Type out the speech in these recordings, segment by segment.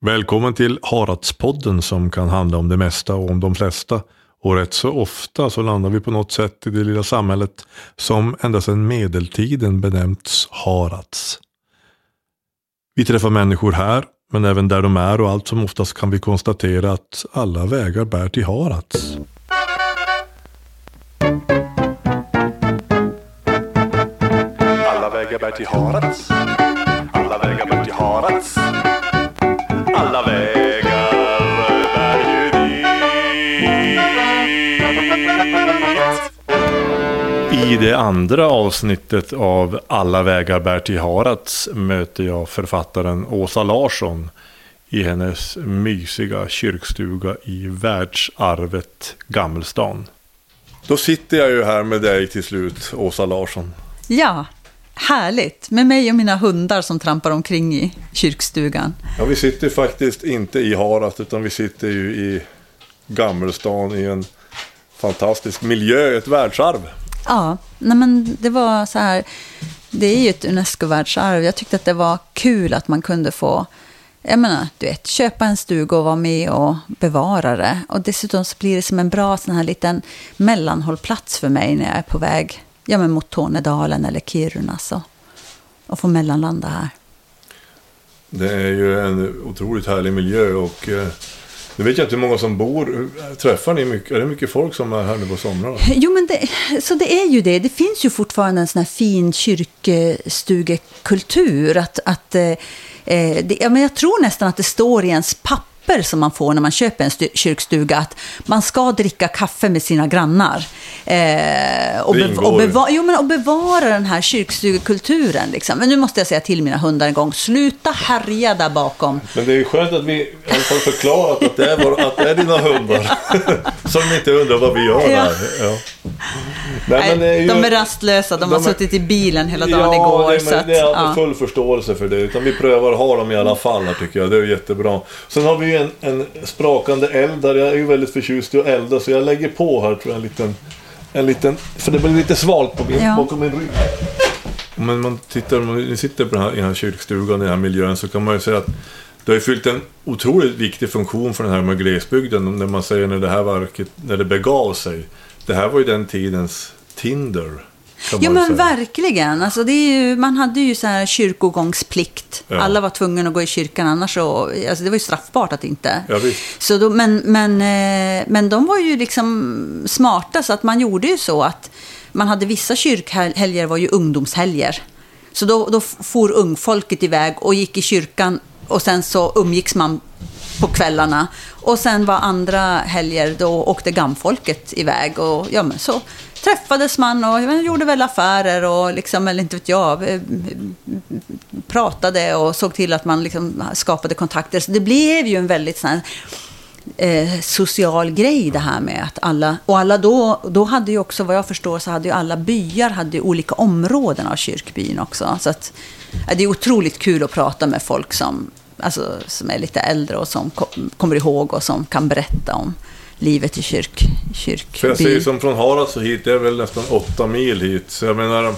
Välkommen till Haratspodden som kan handla om det mesta och om de flesta. Och rätt så ofta så landar vi på något sätt i det lilla samhället som ända sedan medeltiden benämnts Harads. Vi träffar människor här, men även där de är och allt som oftast kan vi konstatera att alla vägar bär till Harats. Alla vägar bär till Harads. Det andra avsnittet av Alla vägar bär till Harads möter jag författaren Åsa Larsson i hennes mysiga kyrkstuga i världsarvet Gammelstan. Då sitter jag ju här med dig till slut, Åsa Larsson. Ja, härligt. Med mig och mina hundar som trampar omkring i kyrkstugan. Ja, vi sitter faktiskt inte i Harads utan vi sitter ju i Gammelstan i en fantastisk miljö, ett världsarv. Ja, nej men det var så här. Det är ju ett UNESCO-världsarv. Jag tyckte att det var kul att man kunde få jag menar, du vet, köpa en stuga och vara med och bevara det. Och dessutom så blir det som en bra sån här liten mellanhållplats för mig när jag är på väg ja, men mot Tornedalen eller Kiruna. Så, och få mellanlanda här. Det är ju en otroligt härlig miljö och eh, nu vet jag inte hur många som bor. Träffar ni mycket? Är det mycket folk som är här nu på somrarna? Jo, men det, så det är ju det. Det finns ju fortfarande en sån här fin kyrkstugekultur. Att, att, eh, eh det, ja, men jag tror nästan att det står i ens papper som man får när man köper en stu, kyrkstuga att man ska dricka kaffe med sina grannar. Eh, och, bev och, beva jo, men, och bevara den här kyrkstugekulturen. Liksom. Men nu måste jag säga till mina hundar en gång, sluta härja där bakom. Men det är ju skönt att vi fall förklarat att det är, vår, att det är dina hundar. Som inte undrar vad vi gör Ja. här. Ja. Nej, är ju- de är rastlösa, de, har de är- suttit i bilen hela dagen ja, igår. det, så att, det är ja. full förståelse för det. Utan vi prövar att ha dem i alla fall tycker jag. Det är jättebra. Sen har vi en, en sprakande eld där. Jag är ju väldigt förtjust i att elda så jag lägger på här tror jag en liten... En liten för det blir lite svalt på min, Ja. bakom min rygg. Men man tittar, om ni sitter på den här, i den här kyrkstugan, i den här miljön så kan man ju säga att det har ju fyllt en otroligt viktig funktion för den här med glesbygden. När man säger när det här verket, när det begav sig. Det här var ju den tidens Tinder. Ju men verkligen. Alltså, det är ju, man hade ju så här kyrkogångsplikt. Ja. Alla var tvungna att gå i kyrkan, annars så, alltså det var ju straffbart att inte. Ja. Så då, men, men, eh, men de var ju liksom smarta, så att man gjorde ju så att man hade vissa kyrkhelger var ju ungdomshelger. Så då, då for ungfolket iväg och gick i kyrkan och sen så umgicks man på kvällarna. Och sen var andra helger, då åkte gamfolket iväg och ja, men så träffades man och man gjorde väl affärer och liksom, eller inte vet jag, eh, pratade och såg till att man liksom skapade kontakter. Så det blev ju en väldigt sån här, eh, social grej det här med att alla, och alla då, då hade ju också, vad jag förstår, så hade ju alla byar hade ju olika områden av kyrkbyn också. Så att, eh, det är otroligt kul att prata med folk som, alltså, som är lite äldre och som kom, kommer ihåg och som kan berätta om livet i kyrk, För jag ju som från Harads och hit, det är väl nästan åtta mil hit. Så jag menar,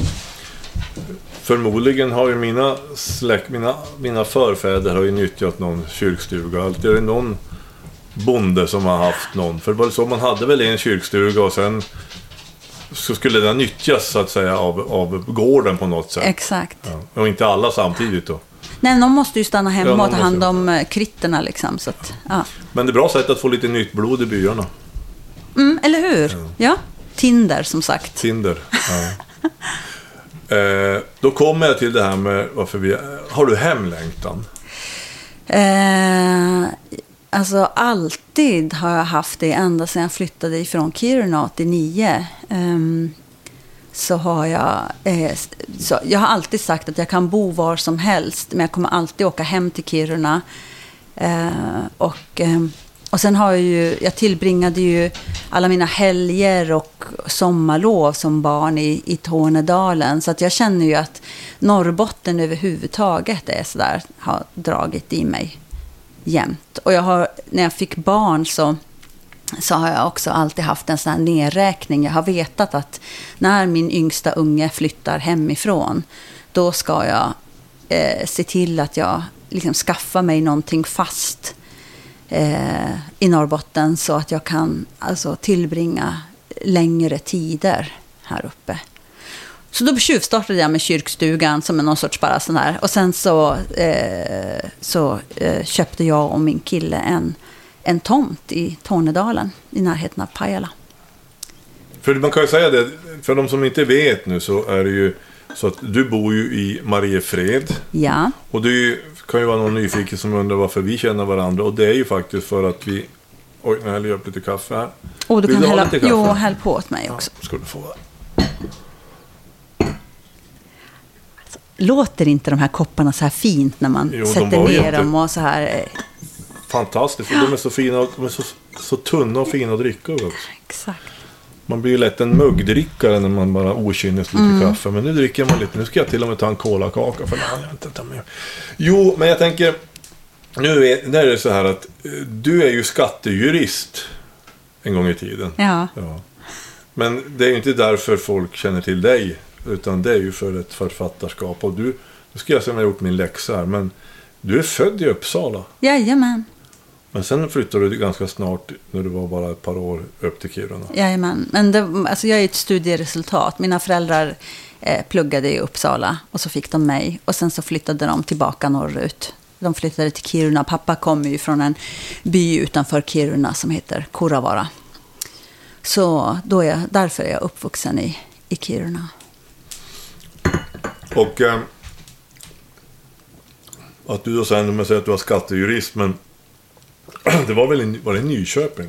förmodligen har ju mina släkt, mina, mina förfäder har ju nyttjat någon kyrkstuga. Alltid är det någon bonde som har haft någon. För det var så, man hade väl en kyrkstuga och sen så skulle den nyttjas så att säga av, av gården på något sätt. Exakt. Ja. Och inte alla samtidigt då. Nej, någon måste ju stanna Ja, hemma någon och ta hand om eh, kritterna liksom. Så att, ja. Men det är bra sätt att få lite nytt blod i byarna. mm, eller hur? Ja. Tinder, som sagt. Tinder. Ja. eh, då kommer jag till det här med varför vi... Har du hemlängtan? Eh, alltså alltid har jag haft det ända sedan jag flyttade ifrån Kiruna 89. Ehm, så har jag, eh, så jag har alltid sagt att jag kan bo var som helst, men jag kommer alltid åka hem till Kiruna. Eh, och, eh, och sen har jag ju, jag tillbringade ju alla mina helger och sommarlov som barn i, i Tornedalen. Så att jag känner ju att Norrbotten överhuvudtaget är sådär, har dragit i mig jämt. Och jag har, när jag fick barn så, så har jag också alltid haft en sån här nedräkning. Jag har vetat att när min yngsta unge flyttar hemifrån, då ska jag eh, se till att jag liksom skaffar mig någonting fast eh, i Norrbotten så att jag kan alltså, tillbringa längre tider här uppe. Så då tjuvstartade jag med kyrkstugan som är någon sorts bara sån här. Och sen så, eh, så eh, köpte jag och min kille en, en tomt i Tornedalen i närheten av Pajala. För man kan ju säga det, för de som inte vet nu så är det ju så att du bor ju i Mariefred. Ja, Och det kan ju vara någon nyfiken som undrar varför vi känner varandra. Och det är ju faktiskt för att vi... Oj, nu häller jag upp lite kaffe här. och du Vill kan du hälla, lite kaffe? jo, häll på åt mig också. Ja, ska du få. Låter inte de här kopparna så här fint när man Jo, de sätter var ner jätte- dem och så här? Fantastiskt. Och de är så fina, och- de är så, så tunna och fina att dricka också. Exakt. Man blir ju lätt en muggdrickare när man bara okynnes lite Mm. kaffe. Men nu dricker man lite. Nu ska jag till och med ta en kolakaka. För nej, jag inte ta med. Jo, men jag tänker. Nu är, nu är det så här att eh, du är ju skattejurist. En gång i tiden. Ja. Ja. Men det är ju inte därför folk känner till dig. Utan det är ju för ett författarskap. Och du, nu ska jag se om jag har gjort min läxa här. Men du är född i Uppsala. Jajamän. Men sen flyttade du ganska snart, när du var bara ett par år, upp till Kiruna. Jajamän. Men det, alltså jag är ett studieresultat. Mina föräldrar eh, pluggade i Uppsala och så fick de mig. Och sen så flyttade de tillbaka norrut. De flyttade till Kiruna. Pappa kommer ju från en by utanför Kiruna som heter Kuravara. Så då är jag, därför är jag uppvuxen i, i Kiruna. Och eh, att du då sen, man säger att du var skattejurist, men det var väl i, var det Nyköping?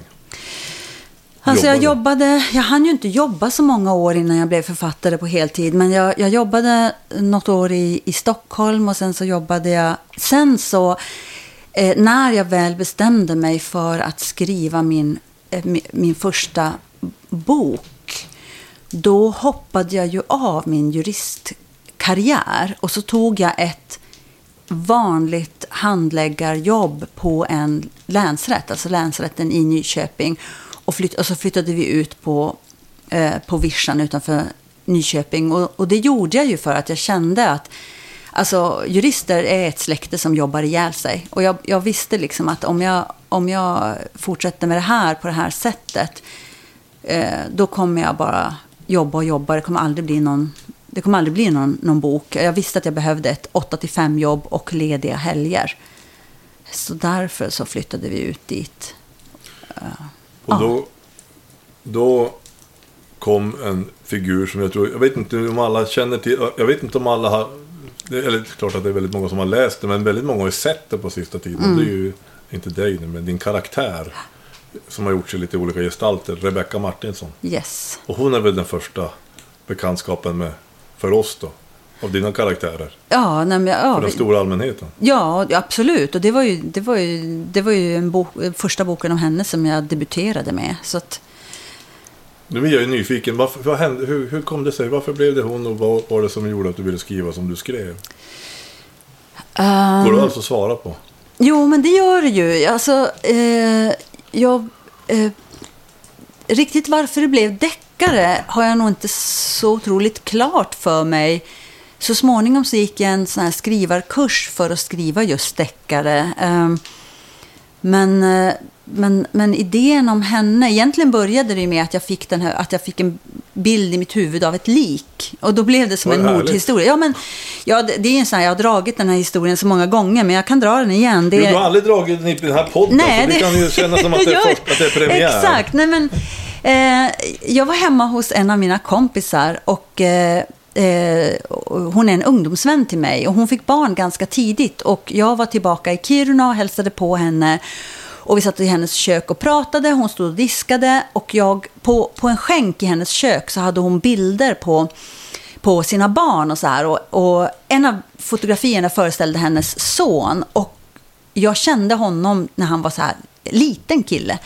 Alltså jag Jobbade? jobbade, jag hann ju inte jobba så många år innan jag blev författare på heltid. Men jag, jag jobbade något år i, i Stockholm och sen så jobbade jag... Sen så, eh, när jag väl bestämde mig för att skriva min, eh, min, min första bok. Då hoppade jag ju av min juristkarriär och så tog jag ett vanligt handläggarjobb på en länsrätt, alltså länsrätten i Nyköping. Och, flytt, och så flyttade vi ut på, eh, på Vischan utanför Nyköping. Och, och det gjorde jag ju för att jag kände att alltså, jurister är ett släkte som jobbar ihjäl sig. Och jag, jag visste liksom att om jag, om jag fortsätter med det här på det här sättet eh, då kommer jag bara jobba och jobba. Det kommer aldrig bli någon, det kommer aldrig bli någon, någon bok. Jag visste att jag behövde ett 8-5 jobb och lediga helger. Så därför så flyttade vi ut dit. Och då, då kom en figur som jag tror, jag vet inte om alla känner till, jag vet inte om alla har, det är eller, klart att det är väldigt många som har läst det, men väldigt många har ju sett det på sista tiden. Det är ju inte dig nu, men din karaktär. Som har gjort sig lite olika gestalter, Rebecca Martinsson. Yes. Och hon är väl den första bekantskapen med, för oss då, av dina karaktärer. Ja, nej, men, ja, För den stora allmänheten. ja, absolut. Och det var ju, det var ju, det var ju en bok, första boken om henne som jag debuterade med. Så att, Nu är jag ju nyfiken, varför, vad hände, hur, hur kom det sig? Varför blev det hon och vad var det som gjorde att du ville skriva som du skrev? ehm, Går det alltså att svara på? Jo, men det gör det ju. Alltså, eh, jag, eh, riktigt varför det blev deckare har jag nog inte så otroligt klart för mig. Så småningom så gick jag en sån här skrivarkurs för att skriva just deckare. Eh, men, eh, men, men idén om henne, egentligen började det med att jag fick, den här, att jag fick en bild i mitt huvud av ett lik. Och då blev det som en mordhistoria. Ja, men, ja, det, det är en sån här, jag har dragit den här historien så många gånger, men jag kan dra den igen. Det, Du, har aldrig dragit den i den här podden, Nej, så det, kan ju kännas som att det är, att det är premiär. Exakt. Nej, men, Eh, jag var hemma hos en av mina kompisar och eh, eh, hon är en ungdomsvän till mig och hon fick barn ganska tidigt och jag var tillbaka i Kiruna och hälsade på henne. Och vi satt i hennes kök och pratade, hon stod och diskade och jag på, på en skänk i hennes kök så hade hon bilder på på sina barn och så här. Och, och en av fotografierna föreställde hennes son. Och jag kände honom när han var så här liten kille.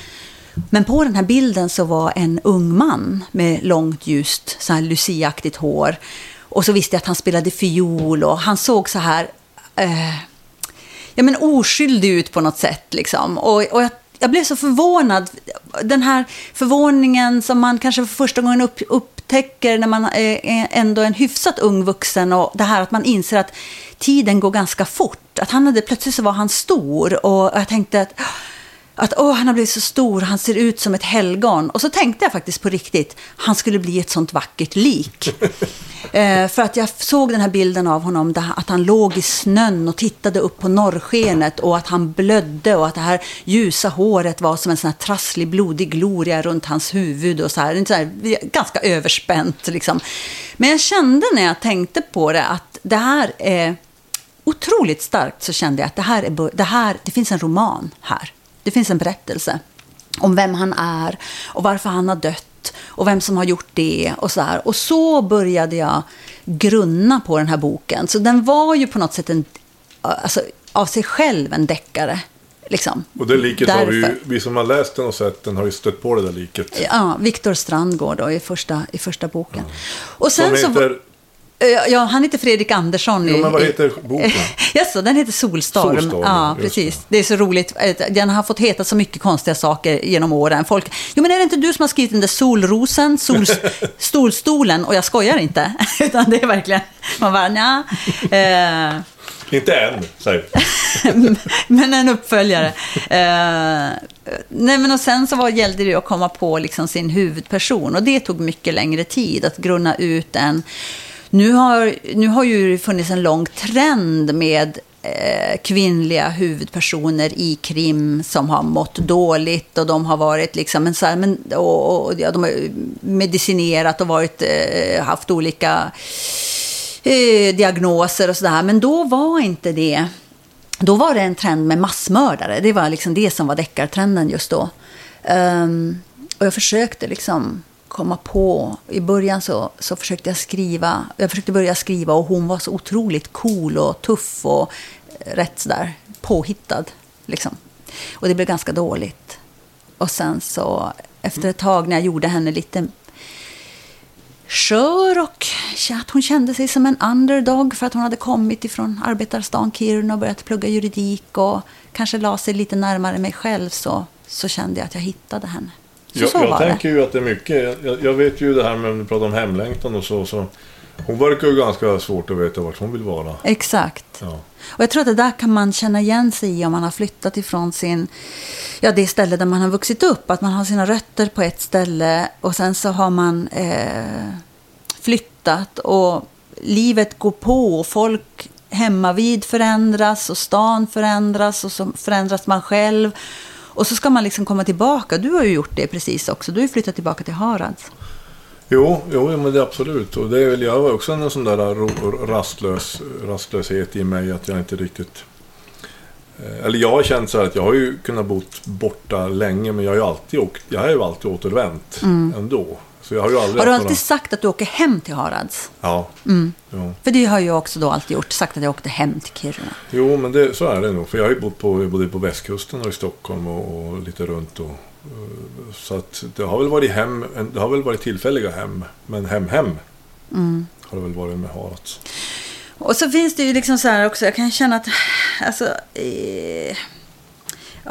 Men på den här bilden så var en ung man med långt ljust, så här luciaktigt hår. Och så visste jag att han spelade fiol och han såg så här... Eh, ja, men oskyldig ut på något sätt. Liksom. Och, och jag jag blev så förvånad. Den här förvåningen som man kanske för första gången upp, upptäcker när man eh, är ändå en hyfsat ung vuxen och det här att man inser att tiden går ganska fort. Att han hade, plötsligt så var han stor och jag tänkte att ah, att åh, han har blivit så stor, han ser ut som ett helgon. Och så tänkte jag faktiskt på riktigt, han skulle bli ett sånt vackert lik. eh, för att jag såg den här bilden av honom, där, att han låg i snön och tittade upp på norrskenet och att han blödde och att det här ljusa håret var som en sån här trasslig, blodig gloria runt hans huvud och så här, så här ganska överspänt liksom. Men jag kände när jag tänkte på det att det här är otroligt starkt så kände jag att det här är, det här, det finns en roman här. Det finns en berättelse om vem han är och varför han har dött och vem som har gjort det och så här. Och så började jag grunna på den här boken. Så den var ju på något sätt en, alltså, av sig själv en deckare. Liksom. Och det liket Därför. har vi ju, vi som har läst den och sett den har ju stött på det där liket. Ja, Viktor Strandgård då, i första, i första boken. Mm. Och sen som heter så, Ja, han heter Fredrik Andersson. Jo, men vad heter boken? Jaså, den heter Solstorm. Solstorm ja, precis. Det. det. är så roligt. Den har fått heta så mycket konstiga saker genom åren. Folk, jo men är det inte du som har skrivit den där Solrosen, sol, Stolstolen? Och jag skojar inte. Utan det är verkligen, man bara, nja. Eh, inte än, säg. men en uppföljare. Eh, nej, men och sen så var, gällde det att komma på liksom sin huvudperson. Och det tog mycket längre tid att grunna ut en nu har, nu har ju funnits en lång trend med eh, kvinnliga huvudpersoner i krim som har mått dåligt och de har varit liksom en så här, men, och, och ja, de har medicinerat och varit, eh, haft olika eh, diagnoser och sådär. Men då var inte det, då var det en trend med massmördare. Det var liksom det som var deckartrenden just då. Um, och jag försökte liksom komma på. I början så, så försökte jag skriva. Jag försökte börja skriva och hon var så otroligt cool och tuff och eh, rätt sådär påhittad. Liksom. Och det blev ganska dåligt. Och sen så efter ett tag när jag gjorde henne lite skör och att hon kände sig som en underdog för att hon hade kommit ifrån arbetarstan Kiruna och börjat plugga juridik och kanske la sig lite närmare mig själv så, så kände jag att jag hittade henne. Så jag, så jag tänker det. ju att det är mycket. Jag, jag, vet ju det här med du pratar om hemlängtan och så. så hon verkar ju ganska svårt att veta vart hon vill vara. Exakt. Ja. Och jag tror att det där kan man känna igen sig i om man har flyttat ifrån sin, ja, det ställe där man har vuxit upp. Att man har sina rötter på ett ställe och sen så har man eh, flyttat och livet går på och folk hemma vid förändras och stan förändras och så förändras man själv. Och så ska man liksom komma tillbaka. Du har ju gjort det precis också. Du har ju flyttat tillbaka till Harads. Jo, jo men det är absolut. Och det är väl, jag har också en sån där rastlös, rastlöshet i mig att jag inte riktigt... Eh, eller jag har känt så här att jag har ju kunnat bo borta länge men jag har ju alltid, åkt, jag har ju alltid återvänt mm. ändå. Så jag har, ju aldrig har du alltid några... sagt att du åker hem till Harads? Ja. Mm. ja. För det har jag också då alltid gjort, sagt att jag åkte hem till Kiruna. Jo, men det, så är det nog. För jag har ju bott på, både på västkusten och i Stockholm och, och lite runt. Och, eh, så att det har väl varit hem, det har väl varit tillfälliga hem. Men hem-hem mm. har det väl varit med Harads. Och så finns det ju liksom så här också, jag kan känna att, alltså, eh,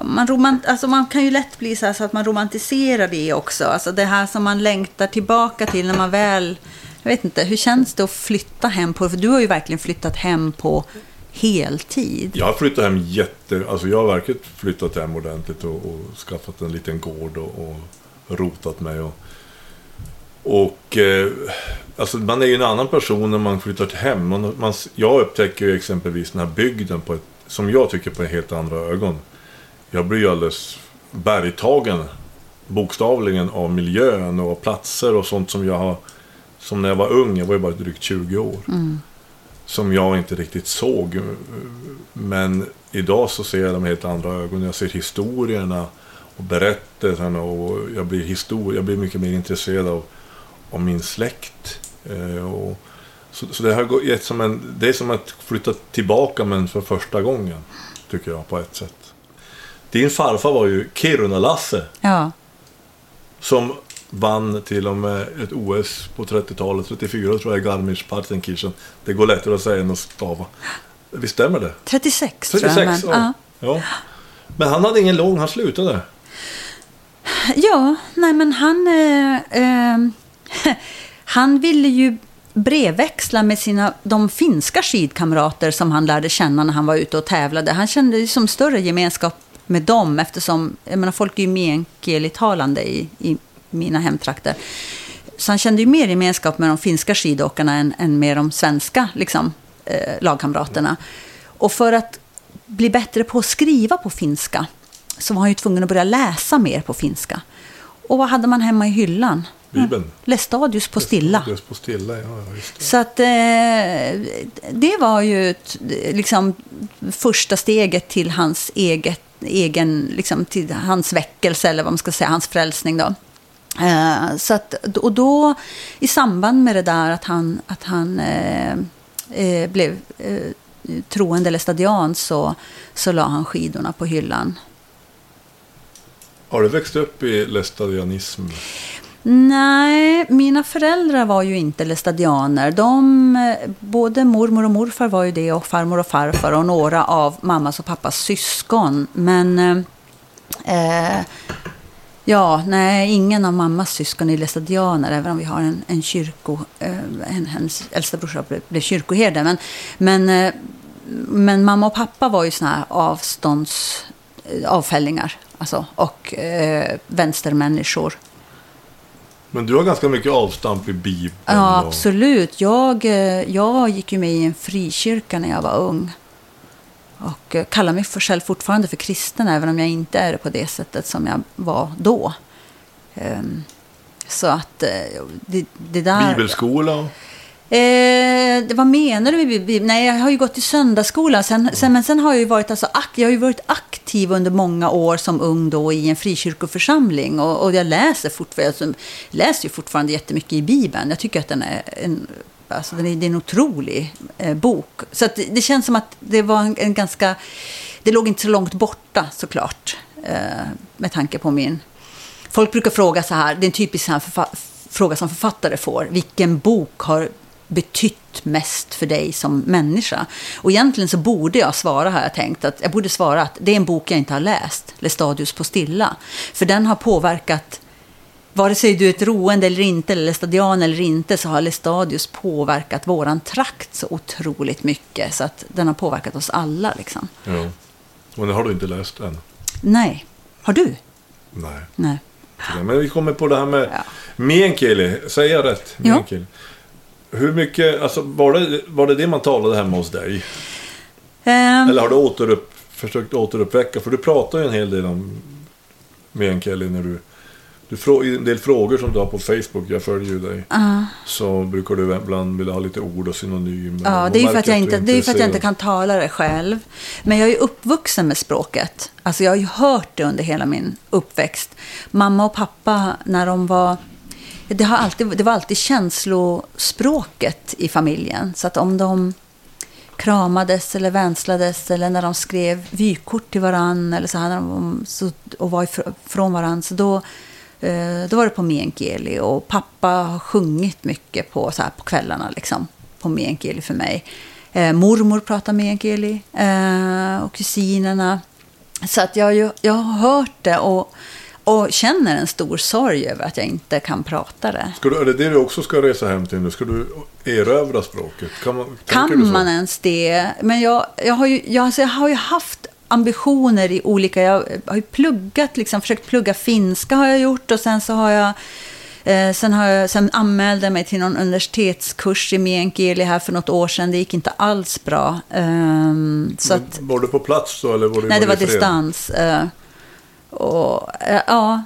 man, romant, alltså man kan ju lätt bli så, så, att man romantiserar det också. Alltså det här som man längtar tillbaka till när man väl... Jag vet inte, hur känns det att flytta hem på... För du har ju verkligen flyttat hem på heltid. Jag har flyttat hem jätte... Alltså jag har verkligen flyttat hem ordentligt och, och skaffat en liten gård och, och rotat mig. Och, och eh, alltså man är ju en annan person när man flyttar hem. Man, man, jag upptäcker ju exempelvis den här bygden på ett, som jag tycker på helt andra ögon jag blir ju alldeles bergtagen bokstavligen av miljön och platser och sånt som jag har som när jag var ung, jag var ju bara drygt 20 år. Mm. Som jag inte riktigt såg. Men idag så ser jag dem med helt andra ögon. Jag ser historierna och berättelserna och jag blir, histor jag blir mycket mer intresserad av, av min släkt. Eh, och, så, så det, har gett som en, det är som att flytta tillbaka men för första gången. Tycker jag på ett sätt. Din farfar var ju Kiruna-Lasse. Ja. Som vann till och med ett OS på 30-talet, 34 tror jag, i Garmisch-Partenkirchen. Det går lättare att säga än att stava. Visst stämmer det? 36, 36 tror jag. Men, ja. ja. Men han hade ingen lång, han slutade. Ja, nej men han... Eh, eh, han ville ju brevväxla med sina, de finska skidkamrater som han lärde känna när han var ute och tävlade. Han kände ju som större gemenskap med dem eftersom, jag menar folk är ju meänkielitalande i, i mina hemtrakter. Så han kände ju mer gemenskap med de finska skidåkarna än, än med de svenska liksom, eh, lagkamraterna. Och för att bli bättre på att skriva på finska så var han ju tvungen att börja läsa mer på finska. Och vad hade man hemma i hyllan? Bibeln. Lestadius på stilla. Just på stilla, ja. Så att eh, det var ju liksom första steget till hans eget, egen, liksom till hans väckelse eller vad man ska säga, hans frälsning då. Eh, så att, och då i samband med det där att han, att han eh, eh blev eh, troende lestadian så, så la han skidorna på hyllan. Har du växt upp i lästadianism? Nej, mina föräldrar var ju inte lestadianer. De, eh, både mormor och morfar var ju det och farmor och farfar och några av mammas och pappas syskon. Men eh, eh ja, nej, ingen av mammas syskon är lestadianer, även om vi har en, en kyrko, eh, en, hennes äldsta brorsa blev, blev kyrkoherde. Men, men, eh, men mamma och pappa var ju såna här avstånds eh, avfällingar alltså, och eh, vänstermänniskor. Men du har ganska mycket avstamp i Bibeln. Ja, och- absolut. Jag, eh, jag gick ju med i en frikyrka när jag var ung. Och eh, kallar mig för själv fortfarande för kristen, även om jag inte är det på det sättet som jag var då. Ehm, Så att eh, det, det där... Bibelskola. Eh, vad menar du? Nej, jag har ju gått i söndagsskola. Sen, sen, men sen har jag ju varit, alltså, jag har ju varit aktiv under många år som ung då i en frikyrkoförsamling. Och, och jag läser fortfarande, jag läser ju fortfarande jättemycket i Bibeln. Jag tycker att den är en, alltså, den är, det är en otrolig eh, bok. Så det, det känns som att det var en, en ganska... Det låg inte så långt borta såklart. Eh, med tanke på min... Folk brukar fråga så här, det är en typisk så här fråga som författare får. Vilken bok har betytt mest för dig som människa? Och egentligen så borde jag svara, har jag tänkt, att jag borde svara att det är en bok jag inte har läst, Lestadius på stilla. För den har påverkat, vare sig du är ett roende eller inte, eller stadian eller inte, så har Lestadius påverkat våran trakt så otroligt mycket. Så att den har påverkat oss alla liksom. Ja. Men det har du inte läst än. Nej. Har du? Nej. Nej. Men vi kommer på det här med Ja. meänkieli. Säger jag rätt? Ja. Hur mycket, alltså var det, var det det man talade hemma hos dig? Ehm, Eller har du återupp, försökt återuppväcka? För du pratar ju en hel del om meänkieli när du... du frå, I en del frågor som du har på Facebook, jag följer ju dig. Så brukar du ibland vilja ha lite ord och synonymer. Ja, Och det är ju för att jag inte, det är för att jag inte kan tala det själv. Men jag är ju uppvuxen med språket. Alltså jag har ju hört det under hela min uppväxt. Mamma och pappa, när de var... Det, har alltid, det var alltid känslospråket i familjen. Så att om de kramades eller vänslades eller när de skrev vykort till varann eller så hade de, så, och var ifrån varann. Så då, eh, då var det på meänkieli och pappa har sjungit mycket på, så här, på kvällarna liksom, på meänkieli för mig. Eh, mormor pratar meänkieli eh, och kusinerna. Så att jag, har jag har hört det och, och känner en stor sorg över att jag inte kan prata det. Ska du, är det det du också ska resa hem till nu? Ska du erövra språket? Kan man, Kan man ens det? Men jag, jag, har ju, jag, alltså jag har ju haft ambitioner i olika... Jag har ju pluggat, liksom, försökt plugga finska har jag gjort och sen så har jag... Eh, sen, har jag, sen anmälde jag mig till någon universitetskurs i meänkieli här för något år sedan. Det gick inte alls bra. Ehm, så att, Var du på plats då? Eller var du nej, det var i fred? distans. Eh, och, eh, ja,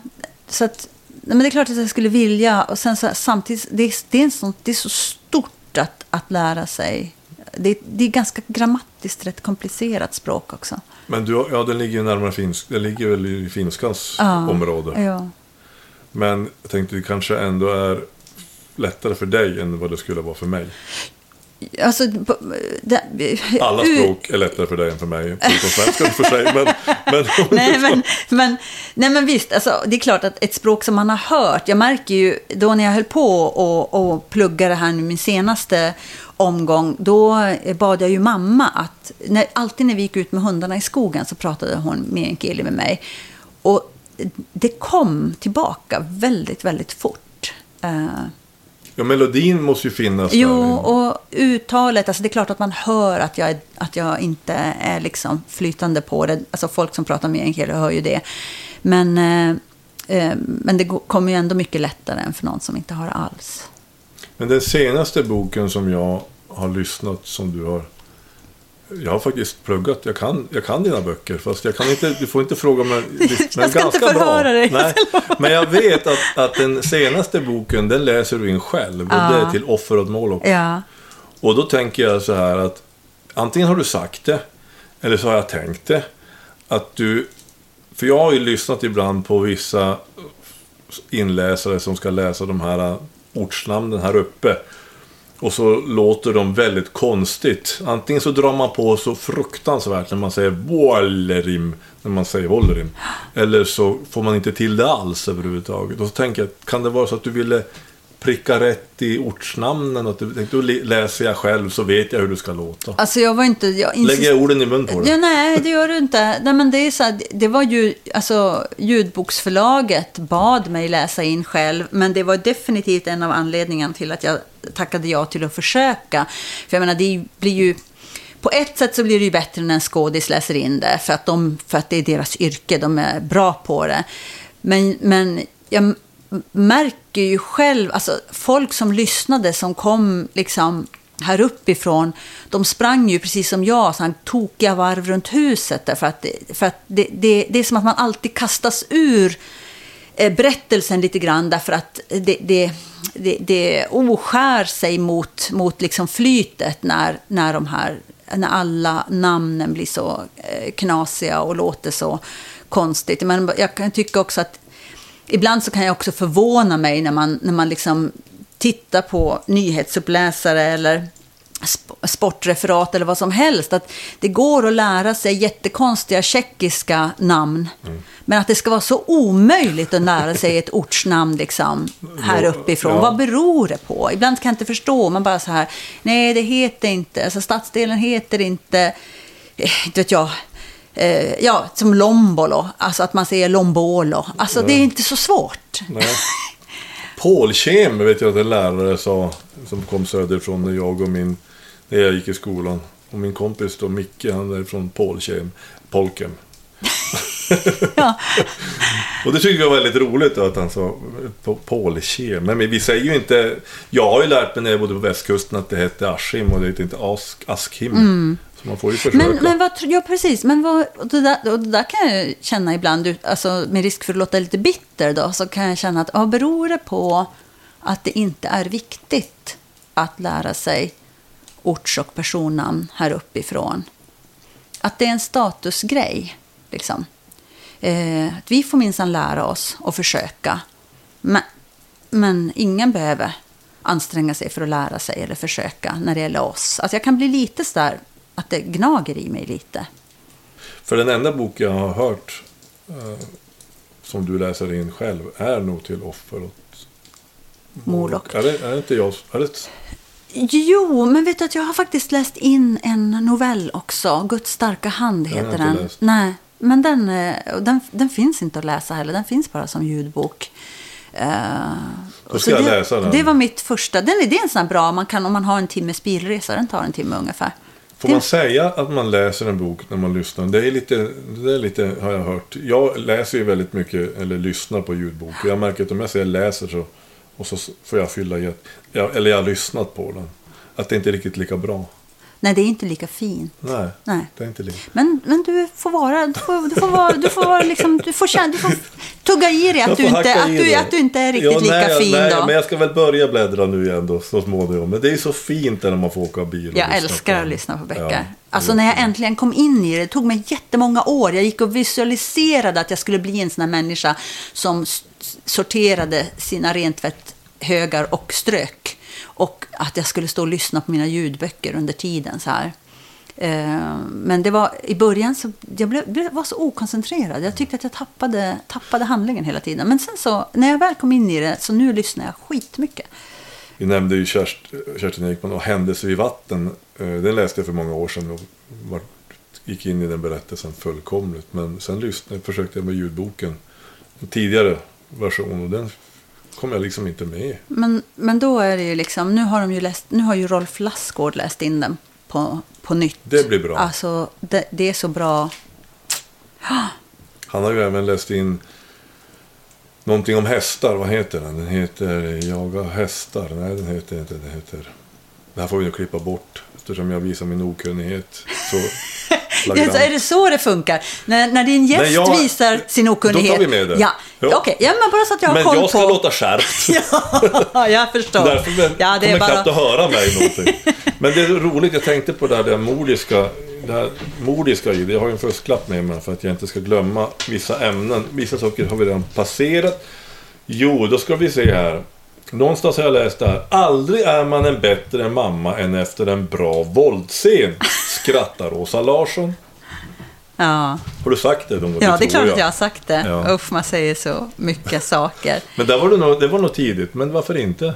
så att... Men det är klart att jag skulle vilja. Och sen så, samtidigt, det är, det, är sån, det är så stort att, att lära sig. Det, det är ganska grammatiskt rätt komplicerat språk också. Men du, ja, den ligger ju närmare finsk. Den ligger väl i finskans Ja, område. Ja. Men jag tänkte det kanske ändå är lättare för dig än vad det skulle vara för mig. Alltså, det, Alla språk är lättare för dig än för mig. Förutom svenska för sig. Men, men, nej, men, men, nej men visst, alltså, det är klart att ett språk som man har hört, jag märker ju då när jag höll på och, och plugga det här nu min senaste omgång, då bad jag ju mamma att, när, alltid när vi gick ut med hundarna i skogen så pratade hon meänkieli med mig. Och det kom tillbaka väldigt, väldigt fort. Eh, Ja, melodin måste ju finnas Jo, där. och uttalet, alltså det är klart att man hör att jag, är, att jag inte är liksom flytande på det. Alltså folk som pratar meänkieli hör ju det. Men, eh, eh, men det kommer ju ändå mycket lättare än för någon som inte har alls. Men den senaste boken som jag har lyssnat som du har jag har faktiskt pluggat, jag kan, jag kan dina böcker. Fast jag kan inte, du får inte fråga mig. Jag ska inte förhöra dig. Nej, men jag vet att, att den senaste boken, den läser du in själv. Och det är till offer åt Moloch. Ja, Och då tänker jag så här att antingen har du sagt det, eller så har jag tänkt det. Att du, för jag har ju lyssnat ibland på vissa inläsare som ska läsa de här ortsnamnen här uppe. Och så låter de väldigt konstigt. Antingen så drar man på så fruktansvärt när man säger Wallerim, när man säger Wollerim. Eller så får man inte till det alls överhuvudtaget. Och så tänker jag, kan det vara så att du ville pricka rätt i ortsnamnen? Du tänkte, då läser jag själv så vet jag hur det ska låta. alltså jag var inte... Jag insist- Lägger jag orden i mun på dig? Ja, nej, det gör du inte. Nej, men det, är så här, det var ju, alltså, ljudboksförlaget bad mig läsa in själv, men det var definitivt en av anledningarna till att jag tackade ja till att försöka. För jag menar, det blir ju... På ett sätt så blir det ju bättre när en skådis läser in det, för att, de, för att det är deras yrke, de är bra på det. Men, men jag märker ju själv, alltså folk som lyssnade, som kom liksom här uppifrån, de sprang ju precis som jag, så här tokiga varv runt huset. Därför att, det, för att det, det, det är som att man alltid kastas ur Eh, berättelsen lite grann, därför att det, det, det, det oskär sig mot, mot liksom flytet när, när, de här, när alla namnen blir så eh, knasiga och låter så konstigt. Men jag kan tycka också att ibland så kan jag också förvåna mig när man, när man liksom tittar på nyhetsuppläsare eller sportreferat eller vad som helst. Att det går att lära sig jättekonstiga tjeckiska namn. Men att det ska vara så omöjligt att lära sig ett ortsnamn liksom, här uppifrån. ja. Vad beror det på? Ibland kan jag inte förstå. Man bara så här, nej det heter inte, alltså stadsdelen heter inte, eh, inte vet jag, eh, ja, som Lombolo, alltså att man säger Lombolo. Alltså det är inte så svårt. Nej. Polkem vet jag att en lärare sa, som kom söderifrån när jag och min, när jag gick i skolan. Och min kompis då, Micke, han är från Polkem, Polkem. Ja. Och det tycker jag var väldigt roligt då, att han sa po- Polkem. Men vi säger ju inte, jag har ju lärt mig när jag bodde på västkusten att det hette Askim och det heter inte Ask, Askim. Så man får ju försöka. Men, men vad, ja, precis. Men vad, och det, där, och det där kan jag känna ibland, alltså, med risk för att låta lite bitter, då, så kan jag känna att ja, beror det på att det inte är viktigt att lära sig orts och personnamn här uppifrån? Att det är en statusgrej, liksom. Eh, att vi får minsann lära oss och försöka. Men, men ingen behöver anstränga sig för att lära sig eller försöka när det gäller oss. Alltså jag kan bli lite sådär att det gnager i mig lite. För den enda bok jag har hört eh, som du läser in själv är nog till offer åt Moloch. Är det, är det inte jag? Är det, Jo, men vet du att jag har faktiskt läst in en novell också. Guds starka hand heter den. läst. Nej, men den, eh, den, den finns inte att läsa heller. Den finns bara som ljudbok. Eh, Då ska jag det, läsa den. Det var mitt första. Den är, det är en bra, man kan, om man har en timmes bilresa, den tar en timme ungefär. får Det- man säga att man läser en bok när man lyssnar? Det är lite, det är lite har jag hört. Jag läser ju väldigt mycket, eller lyssnar på ljudbok. Jag märker att om jag säger läser så, och så får jag fylla i, jag, eller jag har lyssnat på den. Att det inte är riktigt lika bra. Nej, det är inte lika fint. Nej, Nej. det är inte lika. Men, men du får vara, du får, du får vara, du får vara liksom, du får känna, du får tugga i dig att du inte, att du, att du inte är riktigt Ja, lika nej, fin nej, då. men jag ska väl börja bläddra nu igen då, så småningom. Men det är så fint när man får åka bil. och Jag älskar på att lyssna på böcker. Ja, alltså när jag äntligen kom in i det, det tog mig jättemånga år. Jag gick och visualiserade att jag skulle bli en sån här människa som sorterade sina högar och strök. Och att jag skulle stå och lyssna på mina ljudböcker under tiden så här. Eh, men det var, i början så jag blev, var så okoncentrerad. Jag tyckte att jag tappade, tappade handlingen hela tiden. Men sen så, när jag väl kom in i det, så nu lyssnar jag skitmycket. Vi nämnde ju Kerst, Kerstin Ekman och Händelser vid vatten. Eh, den läste jag för många år sedan och var, gick in i den berättelsen fullkomligt. Men sen lyssnade, försökte jag med ljudboken. en tidigare version och den kom jag liksom inte med. Men, men då är det ju liksom, nu har, de ju läst, nu har ju Rolf Lassgård läst in den på, på nytt. Det blir bra. Alltså, det, det är så bra. Han har ju även läst in någonting om hästar. Vad heter den? Den heter Jaga hästar. Nej, den heter inte. Den heter... Det här får vi nog klippa bort eftersom jag visar min okunnighet. Så flagrant. Ja, är det så det funkar? När, när din gäst jag- visar sin okunnighet? Då tar vi med det. Ja, okej. Ja, men bara så att jag har Men koll jag ska på... låta skärpt. Ja, jag förstår. Därför ja, det kommer bara... knappt att höra mig någonting. Men det är roligt, jag tänkte på det här, det här mordiska, det här mordiska. Jag har ju en fusklapp med mig för att jag inte ska glömma vissa ämnen. Vissa saker har vi redan passerat. Jo, då ska vi se här. Någonstans har jag läst det här. Aldrig är man en bättre mamma än efter en bra våldsscen. Skrattar Åsa Larsson. Ja, Har du sagt det någon gång? ja det är tror klart att jag har sagt det. Ja. Usch, man säger så mycket saker. Men där var det, nog, det var nog tidigt. Men varför inte?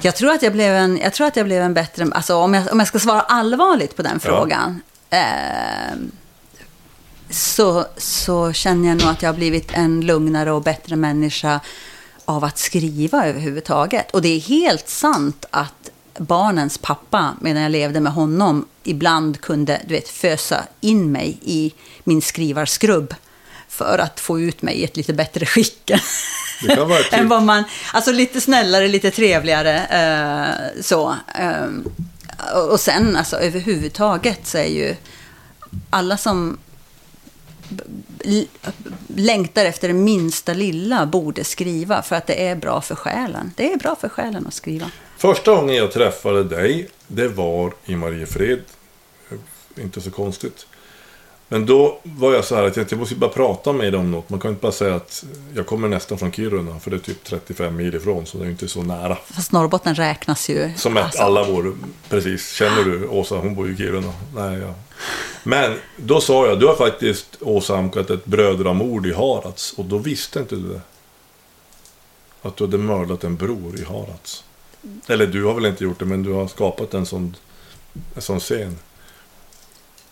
Jag tror att jag blev en, jag tror att jag blev en bättre... Alltså om jag, om jag ska svara allvarligt på den frågan. Eh, så, så känner jag nog att jag har blivit en lugnare och bättre människa av att skriva överhuvudtaget. Och det är helt sant att barnens pappa, medan jag levde med honom, ibland kunde du vet, fösa in mig i min skrivarskrubb för att få ut mig i ett lite bättre skick. Än vad man, alltså lite snällare, lite trevligare. Eh, så. Eh, och- sen alltså överhuvudtaget så är ju alla som längtar efter det minsta lilla borde skriva för att det är bra för själen. Det är bra för själen att skriva. Första gången jag träffade dig, det var i Mariefred. Inte så konstigt. Men då var jag så här att jag måste bara prata med om något. Man kan inte bara säga att jag kommer nästan från Kiruna, för det är typ 35 mil ifrån, så det är inte så nära. Fast Norrbotten räknas ju. Som ett, alltså, alla vår, precis. Känner du Åsa? Hon bor ju i Kiruna. Nej, ja. Men då sa jag, du har faktiskt åsamkat ett brödramord i Harads. Och då visste inte du det. Att du hade mördat en bror i Harads. Eller du har väl inte gjort det, men du har skapat en sån, en sån scen.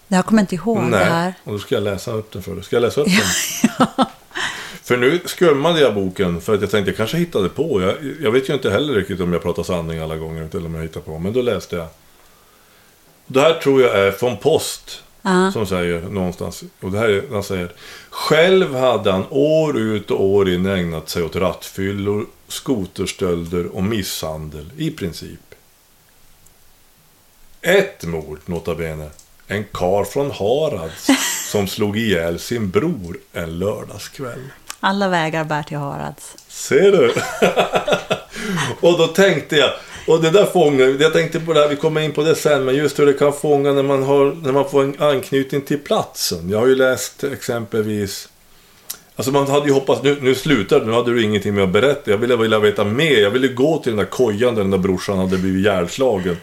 Jag kommer inte ihåg det här. och då ska jag läsa upp den för dig. Ska jag läsa upp den? För nu skummade jag boken för att jag tänkte jag kanske hittade på. Jag, jag vet ju inte heller riktigt om jag pratar sanning alla gånger eller om jag hittar på. Men då läste jag. Det här tror jag är från Post. Ja. Som säger någonstans. Och det här är, han säger. Själv hade han år ut och år in ägnat sig åt rattfyllor, skoterstölder och misshandel i princip. Ett mord, nota bene. En kar från Harads som slog ihjäl sin bror en lördagskväll. Alla vägar bär till Harads. Ser du? och då tänkte jag, och det där fångar, jag tänkte på det här, vi kommer in på det sen, men just hur det kan fånga när man, har, när man får en anknytning till platsen. Jag har ju läst exempelvis, alltså man hade ju hoppats, nu, nu slutar nu hade du ingenting med att berätta, jag ville vilja veta mer, jag ville gå till den där kojan där den där brorsan hade blivit ihjälslagen.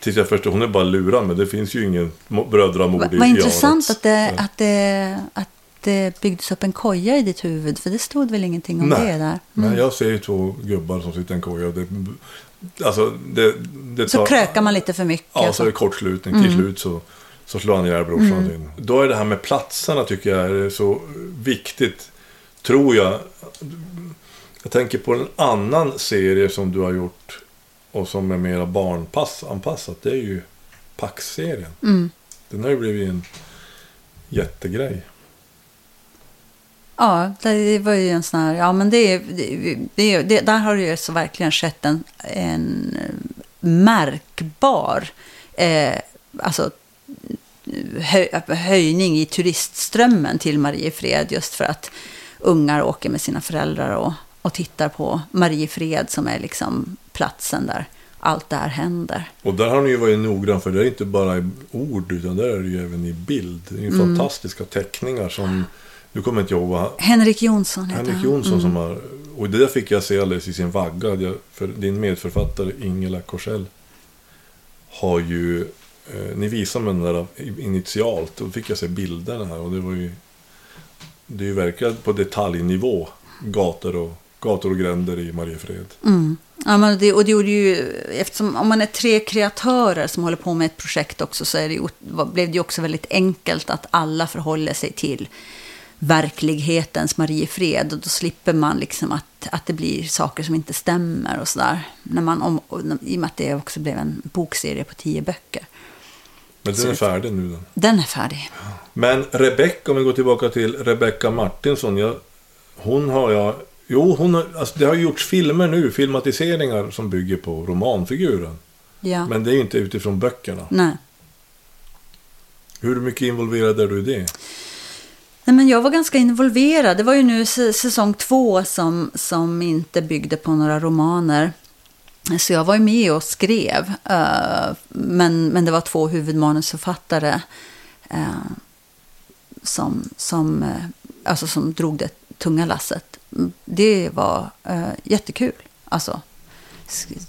Tills jag förstod, hon är bara lurad men det finns ju ingen mo- brödramord i vad intressant att det, att, det, att det byggdes upp en koja i ditt huvud, för det stod väl ingenting om det där? Mm. Men jag ser ju två gubbar som sitter i en koja. och Det, alltså, det, det Så tar- krökar man lite för mycket. Ja, så alltså. är det kortslutning. Till slut så, så slår han ihjäl brorsan Mm. sin. Då är det här med platserna tycker jag är så viktigt. Tror jag. Jag tänker på en annan serie som du har gjort. Och som är mera barnanpassat. Det är ju Pax-serien. Mm. Den har ju blivit en jättegrej. Ja, det var ju en sån här, ja men det, det, det, det, där har det ju så verkligen skett en, en märkbar eh, alltså, hö, höjning i turistströmmen till Mariefred just för att ungar åker med sina föräldrar och, och tittar på Mariefred som är liksom platsen där allt det här händer. Och där har ni ju varit noggrann för det är inte bara i ord utan där är det ju även i bild. Det är ju Mm. fantastiska teckningar som, nu kommer inte jag ihåg vad Henrik Jonsson heter Henrik. Jonsson som har, och det där fick jag se alldeles i sin vagga. Jag, för din medförfattare Ingela Korsell har ju, eh, ni visade mig den där initialt, då fick jag se bilderna här och det var ju, det är ju verkligen på detaljnivå, gator och, gator och gränder i Mariefred. Mm. Ja, men det, och det gjorde ju, eftersom om man är tre kreatörer som håller på med ett projekt också så det blev det ju också väldigt enkelt att alla förhåller sig till verklighetens Mariefred. Och då slipper man liksom att, att det blir saker som inte stämmer och sådär. När man om, och- I och med att det också blev en bokserie på tio böcker. Men den är färdig nu den. Den är färdig. Men Rebecca, om vi går tillbaka till Rebecca Martinsson. Jag, hon har jag... Jo, hon har, alltså det har gjorts filmer nu, filmatiseringar som bygger på romanfiguren. Ja. Men det är ju inte utifrån böckerna. Nej. Hur mycket involverad är du i det? Nej, men jag var ganska involverad. Det var ju nu säsong två som, som inte byggde på några romaner. Så jag var ju med och skrev. eh, men, men det var två huvudmanusförfattare eh, som, som, eh, alltså som drog det tunga lasset. Det var uh, jättekul. Alltså,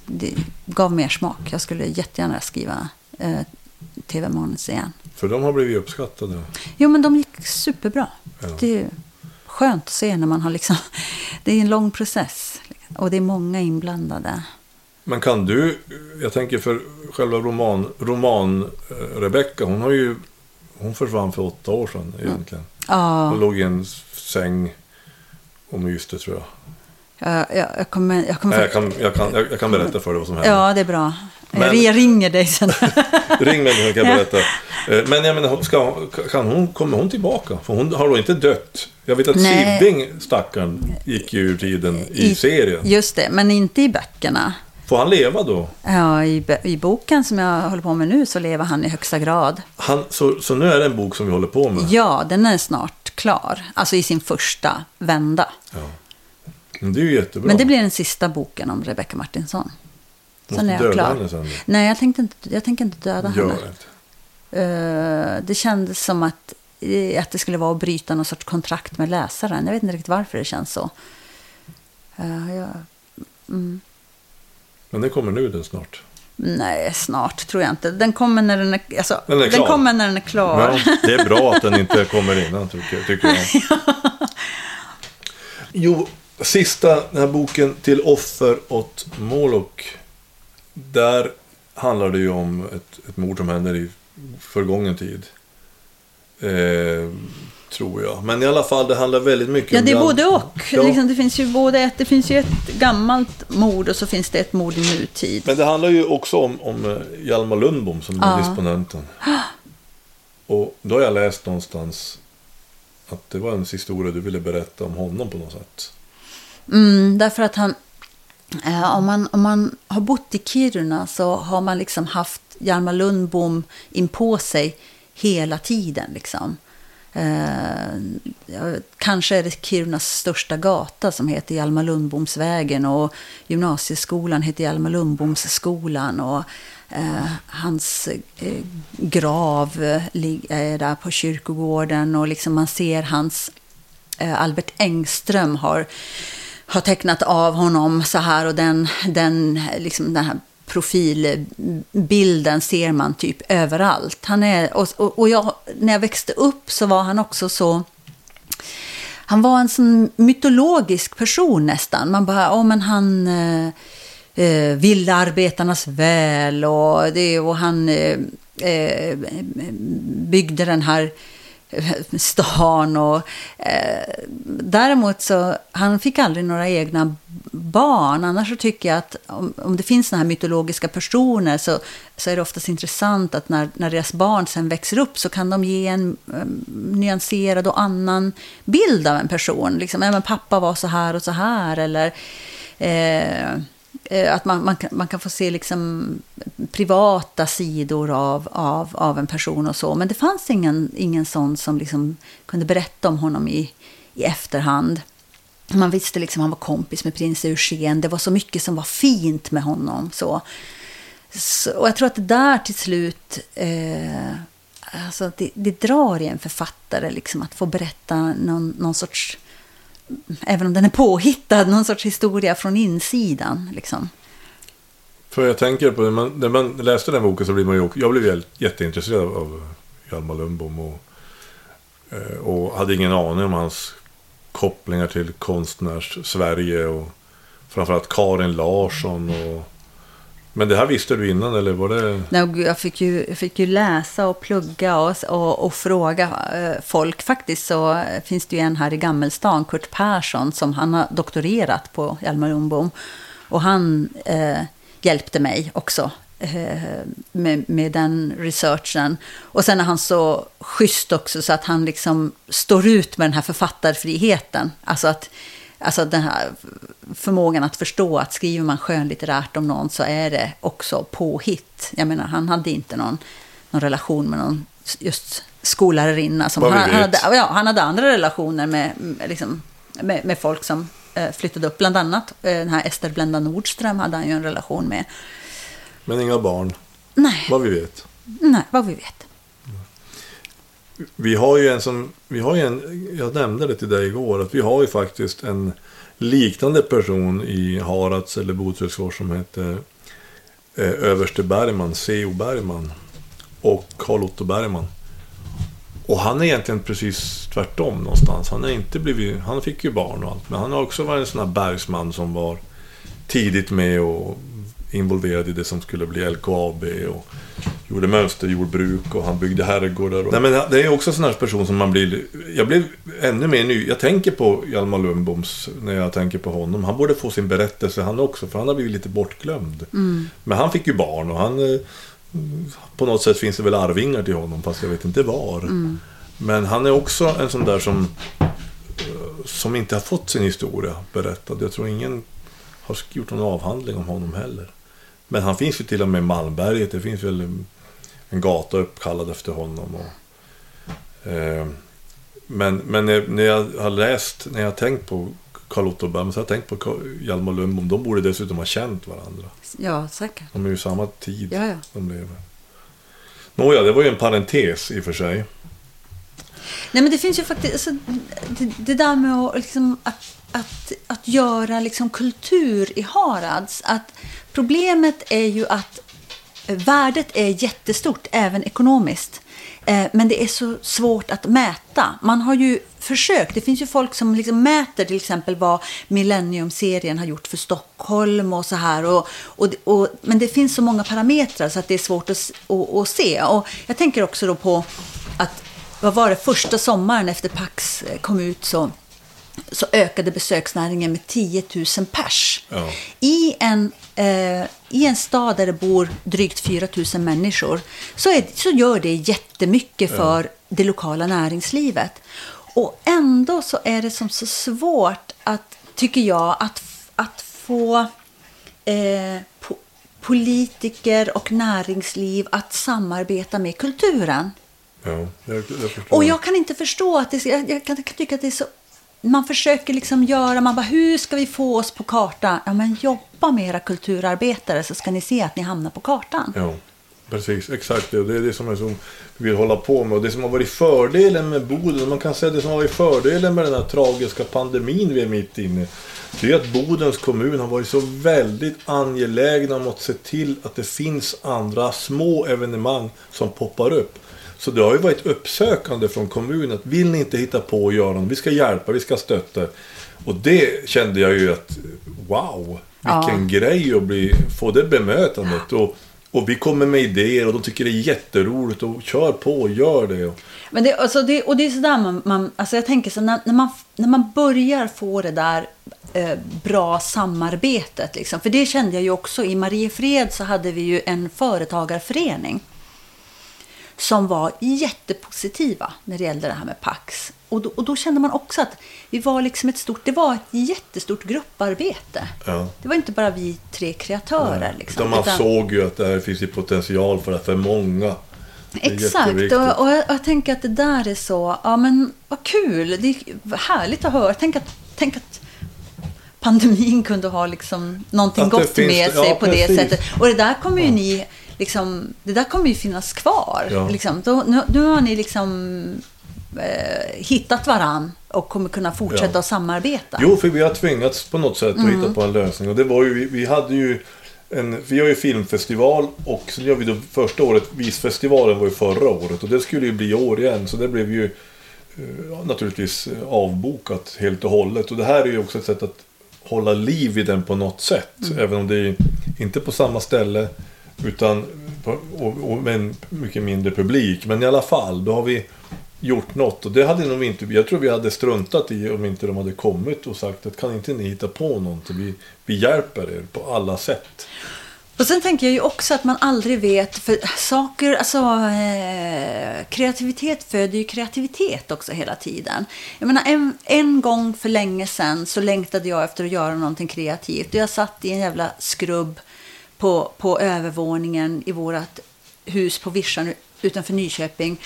det gav mer smak. Jag skulle jättegärna skriva uh, tv-manus igen. För de har blivit uppskattade. Jo, men de gick superbra. Ja. Det är skönt att se när man har liksom... Det är en lång process. Och det är många inblandade. Men kan du, jag tänker för själva roman, roman eh, Rebecca, hon har ju, hon försvann för åtta år sedan egentligen. Ja, Hon låg i en säng och myste tror jag. jag, jag, jag kommer... Jag, kommer Nej, jag, kan, jag, kan, jag, jag kan berätta för dig vad som hände. ja, det är bra. Men- Jag ringer dig sen. Ring mig så kan jag berätta. Eh, Men jag menar, ska, kan hon, kommer hon tillbaka? För hon har då inte dött. Jag vet att Nej. Siving, stackaren, gick ju ur tiden i, serien. Just det, men inte i böckerna. Får han leva då? Ja, i, I boken som jag håller på med nu så lever han i högsta grad. Han, så, så nu är det en bok som vi håller på med. Ja, den är snart klar. Alltså i sin första vända. Men det är ju jättebra. Men det blir den sista boken om Rebecca Martinsson. Måste Sen är jag klar. henne sen. Nej, jag, tänkte inte, jag tänker inte döda Gör henne. det. Eh, det kändes som att, att det skulle vara att bryta någon sorts kontrakt med läsaren. Jag vet inte riktigt varför det känns så. Eh, jag, mm, Men det kommer nu den snart. Nej, snart tror jag inte. Den kommer när den är, alltså, Den är den klar. kommer när den är klar. Ja, det är bra att den inte kommer innan tycker, tycker jag. Jo, sista den här boken Till offer åt Moloch. Där handlar det ju om ett, ett mord som händer i förgången tid. Eh, tror jag. Men i alla fall, det handlar väldigt mycket Ja, om... det är Jan- både och. Ja, Liksom, det, finns ju både ett, det finns ju ett gammalt mord och så finns det ett mord i nutid. Men det handlar ju också om, om eh, Hjalmar Lundbom som är Ja. disponenten. Och då har jag läst någonstans att det var en historia du ville berätta om honom på något sätt. Mm, därför att han, eh, om, man, om man har bott i Kiruna så har man liksom haft Hjalmar Lundbom in på sig hela tiden. Liksom. Eh, kanske är det Kirunas största gata som heter Hjalmar Lundbomsvägen och gymnasieskolan heter Hjalmar Lundbomsskolan. Och, eh, hans eh, grav är där på kyrkogården och liksom man ser hans eh, Albert Engström har, har tecknat av honom så här och den, den, liksom den här profilbilden ser man typ överallt. Han är, och, och, jag, när jag växte upp så var han också så... Han var en sån mytologisk person nästan. Man bara, ja men han eh, eh ville arbetarnas väl och, det, och han eh, eh, byggde den här eh, stan och eh, däremot så han fick aldrig några egna barn. Annars så tycker jag att om, om det finns såna här mytologiska personer så, så är det oftast intressant att när, när deras barn sen växer upp så kan de ge en um, nyanserad och annan bild av en person. Liksom, ja, men pappa var så här och så här eller eh, eh, Eh, att man, man, kan, man kan få se liksom privata sidor av, av, av en person och så. Men det fanns ingen, ingen sån som liksom kunde berätta om honom i, i efterhand. Man visste liksom han var kompis med prins Eugen. Det var så mycket som var fint med honom. Så. Så, och jag tror att det där till slut... Eh, alltså det, det drar i en författare liksom, att få berätta någon, någon sorts... Även om den är påhittad, någon sorts historia från insidan. Liksom. För jag tänker på, när man, när man läste den boken så blev man ju, jag blev jätteintresserad av Hjalmar Lundbom och, eh, och hade ingen aning om hans kopplingar till konstnärs-Sverige och framförallt Karin Larsson och men det här visste du innan eller var det? Nej, Jag fick, ju, jag fick ju läsa och plugga och, och, och fråga eh, folk. Faktiskt så finns det ju en här i Gammelstan, Kurt Persson, som han har doktorerat på Hjalmar Lundbom. Och han eh, hjälpte mig också eh, med, med den researchen. Och sen är han så schysst också så att han liksom står ut med den här författarfriheten. Alltså att Alltså den här förmågan att förstå att skriver man skönlitterärt om någon så är det också påhitt. Jag menar, han hade inte någon, någon relation med någon just skollärarinna. Som han, han, hade, ja, han hade andra relationer med, med, liksom, med, med folk som eh, flyttade upp. Bland annat eh, den här Ester Blenda Nordström hade han ju en relation med. Men inga barn, Nej, vad vi vet. nej vad vi vet. Vi har ju en som, vi har ju en, jag nämnde det till dig igår, att vi har ju faktiskt en liknande person i Harads eller Bothusfors som heter eh, överste Bergman, C.O. Bergman och Carl Otto Bergman. Och han är egentligen precis tvärtom någonstans. Han, är inte blivit, han fick ju barn och allt, men han har också varit en sån här bergsman som var tidigt med och involverad i det som skulle bli LKAB och gjorde mönsterjordbruk och han byggde herrgårdar. Och... Nej, men det är också en sån här person som man blir... Jag blev ännu mer ny. Jag tänker på Hjalmar Lundboms när jag tänker på honom. Han borde få sin berättelse han också, för han har blivit lite bortglömd. Men han fick ju barn och han... eh, På något sätt finns det väl arvingar till honom, fast jag vet inte var. Men han är också en sån där som... eh, Som inte har fått sin historia berättad. Jag tror ingen har gjort någon avhandling om honom heller. Men han finns ju till och med i Malmberget. Det finns väl en- gata uppkallad efter honom. Och, eh, men men när, jag har läst, när jag har tänkt på Carl Otto Bergman så har jag tänkt på Hjalmar Lundbom. De borde dessutom ha känt varandra. Ja, säkert. De är ju samma tid Ja, ja. de lever. Nåja, det var ju en parentes i och för sig. Nej, men det finns ju faktiskt, alltså, det, det där med att, liksom, att, att, att göra liksom, kultur i Harads, att problemet är ju att värdet är jättestort, även ekonomiskt. Eh, Men det är så svårt att mäta. Man har ju försökt. Det finns ju folk som liksom mäter till exempel vad Millennium-serien har gjort för Stockholm och så här. Och, och, och, men det finns så många parametrar så att det är svårt att, att se. Och jag tänker också då på att vad var det, första sommaren efter Pax eh, kom ut så, så ökade besöksnäringen med 10 000 pers. Ja. I, en, eh, I en stad där det bor drygt 4 000 människor så, är, så gör det jättemycket för det lokala näringslivet. Och ändå så är det som så svårt att, tycker jag, att, att få eh, po- politiker och näringsliv att samarbeta med kulturen. Ja, jag, jag. Och jag kan inte förstå att det, jag, jag kan, kan tycka att det är så... Man försöker liksom göra, man bara hur ska vi få oss på kartan? Ja men jobba med era kulturarbetare så ska ni se att ni hamnar på kartan. Ja, precis. Exakt det. Det är det som är som vi vill hålla på med. Och det som har varit fördelen med Boden, man kan säga det som har varit fördelen med den här tragiska pandemin vi är mitt inne. Det är att Bodens kommun har varit så väldigt angelägna om att se till att det finns andra små evenemang som poppar upp. Så det har ju varit uppsökande från kommunen. att Vill ni inte hitta på och göra något? Vi ska hjälpa, vi ska stötta. Och det kände jag ju att, wow, vilken grej att bli, få det bemötandet. Och, och vi kommer med idéer och de tycker det är jätteroligt och kör på och gör det. Och, Men det, alltså det, och det är sådär man, man alltså jag tänker så när, när, man, när man börjar få det där eh, bra samarbetet, liksom, för det kände jag ju också i Mariefred så hade vi ju en företagarförening som var jättepositiva när det gällde det här med Pax. Och då, och då kände man också att vi var liksom ett stort, det var ett jättestort grupparbete. ja. Det var inte bara vi tre kreatörer. Liksom, Utan man utan- såg ju att det här finns ju potential för, för många. Det Exakt, och, och, jag, och jag tänker att det där är så, ja men vad kul, det är härligt att höra. Tänk att, tänk att pandemin kunde ha liksom någonting Att det gott finns- med ja, sig på det precis. sättet. Och det där kommer ju ni, liksom, det där kommer ju finnas kvar. Ja. Liksom. Då, nu, nu har ni liksom hittat varann och kommer kunna fortsätta Ja. att samarbeta. Jo, för vi har tvingats på något sätt att Mm. hitta på en lösning. Och det var ju, vi, hade ju en, vi har ju filmfestival och sen gör vi då första året, visfestivalen var ju förra året och det skulle ju bli i år igen. Så det blev ju eh, naturligtvis eh, avbokat helt och hållet. Och det här är ju också ett sätt att hålla liv i den på något sätt. Mm. Även om det är inte på samma ställe utan på, och, och med en mycket mindre publik. Men i alla fall, då har vi gjort något. Och det hade nog inte, jag tror vi hade struntat i om inte de hade kommit och sagt att kan inte ni hitta på någonting? Vi, vi hjälper er på alla sätt. Och sen tänker jag ju också att man aldrig vet, för saker, alltså eh, kreativitet föder ju kreativitet också hela tiden. Jag menar, en, en gång för länge sedan så längtade jag efter att göra någonting kreativt. Och jag satt i en jävla skrubb på, på övervåningen i vårt hus på Vischan utanför Nyköping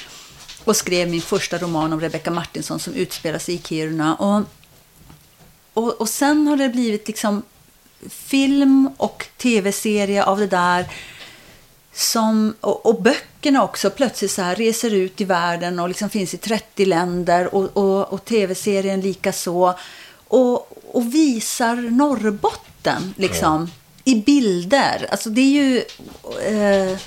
och skrev min första roman om Rebecca Martinsson som utspelar sig i Kiruna. Och, och, och sen har det blivit liksom film och tv-serie av det där. Som, och, och böckerna också plötsligt så här reser ut i världen och liksom finns i 30 länder och, och, och tv-serien lika så och, och visar Norrbotten liksom i bilder. Alltså det är ju... Eh,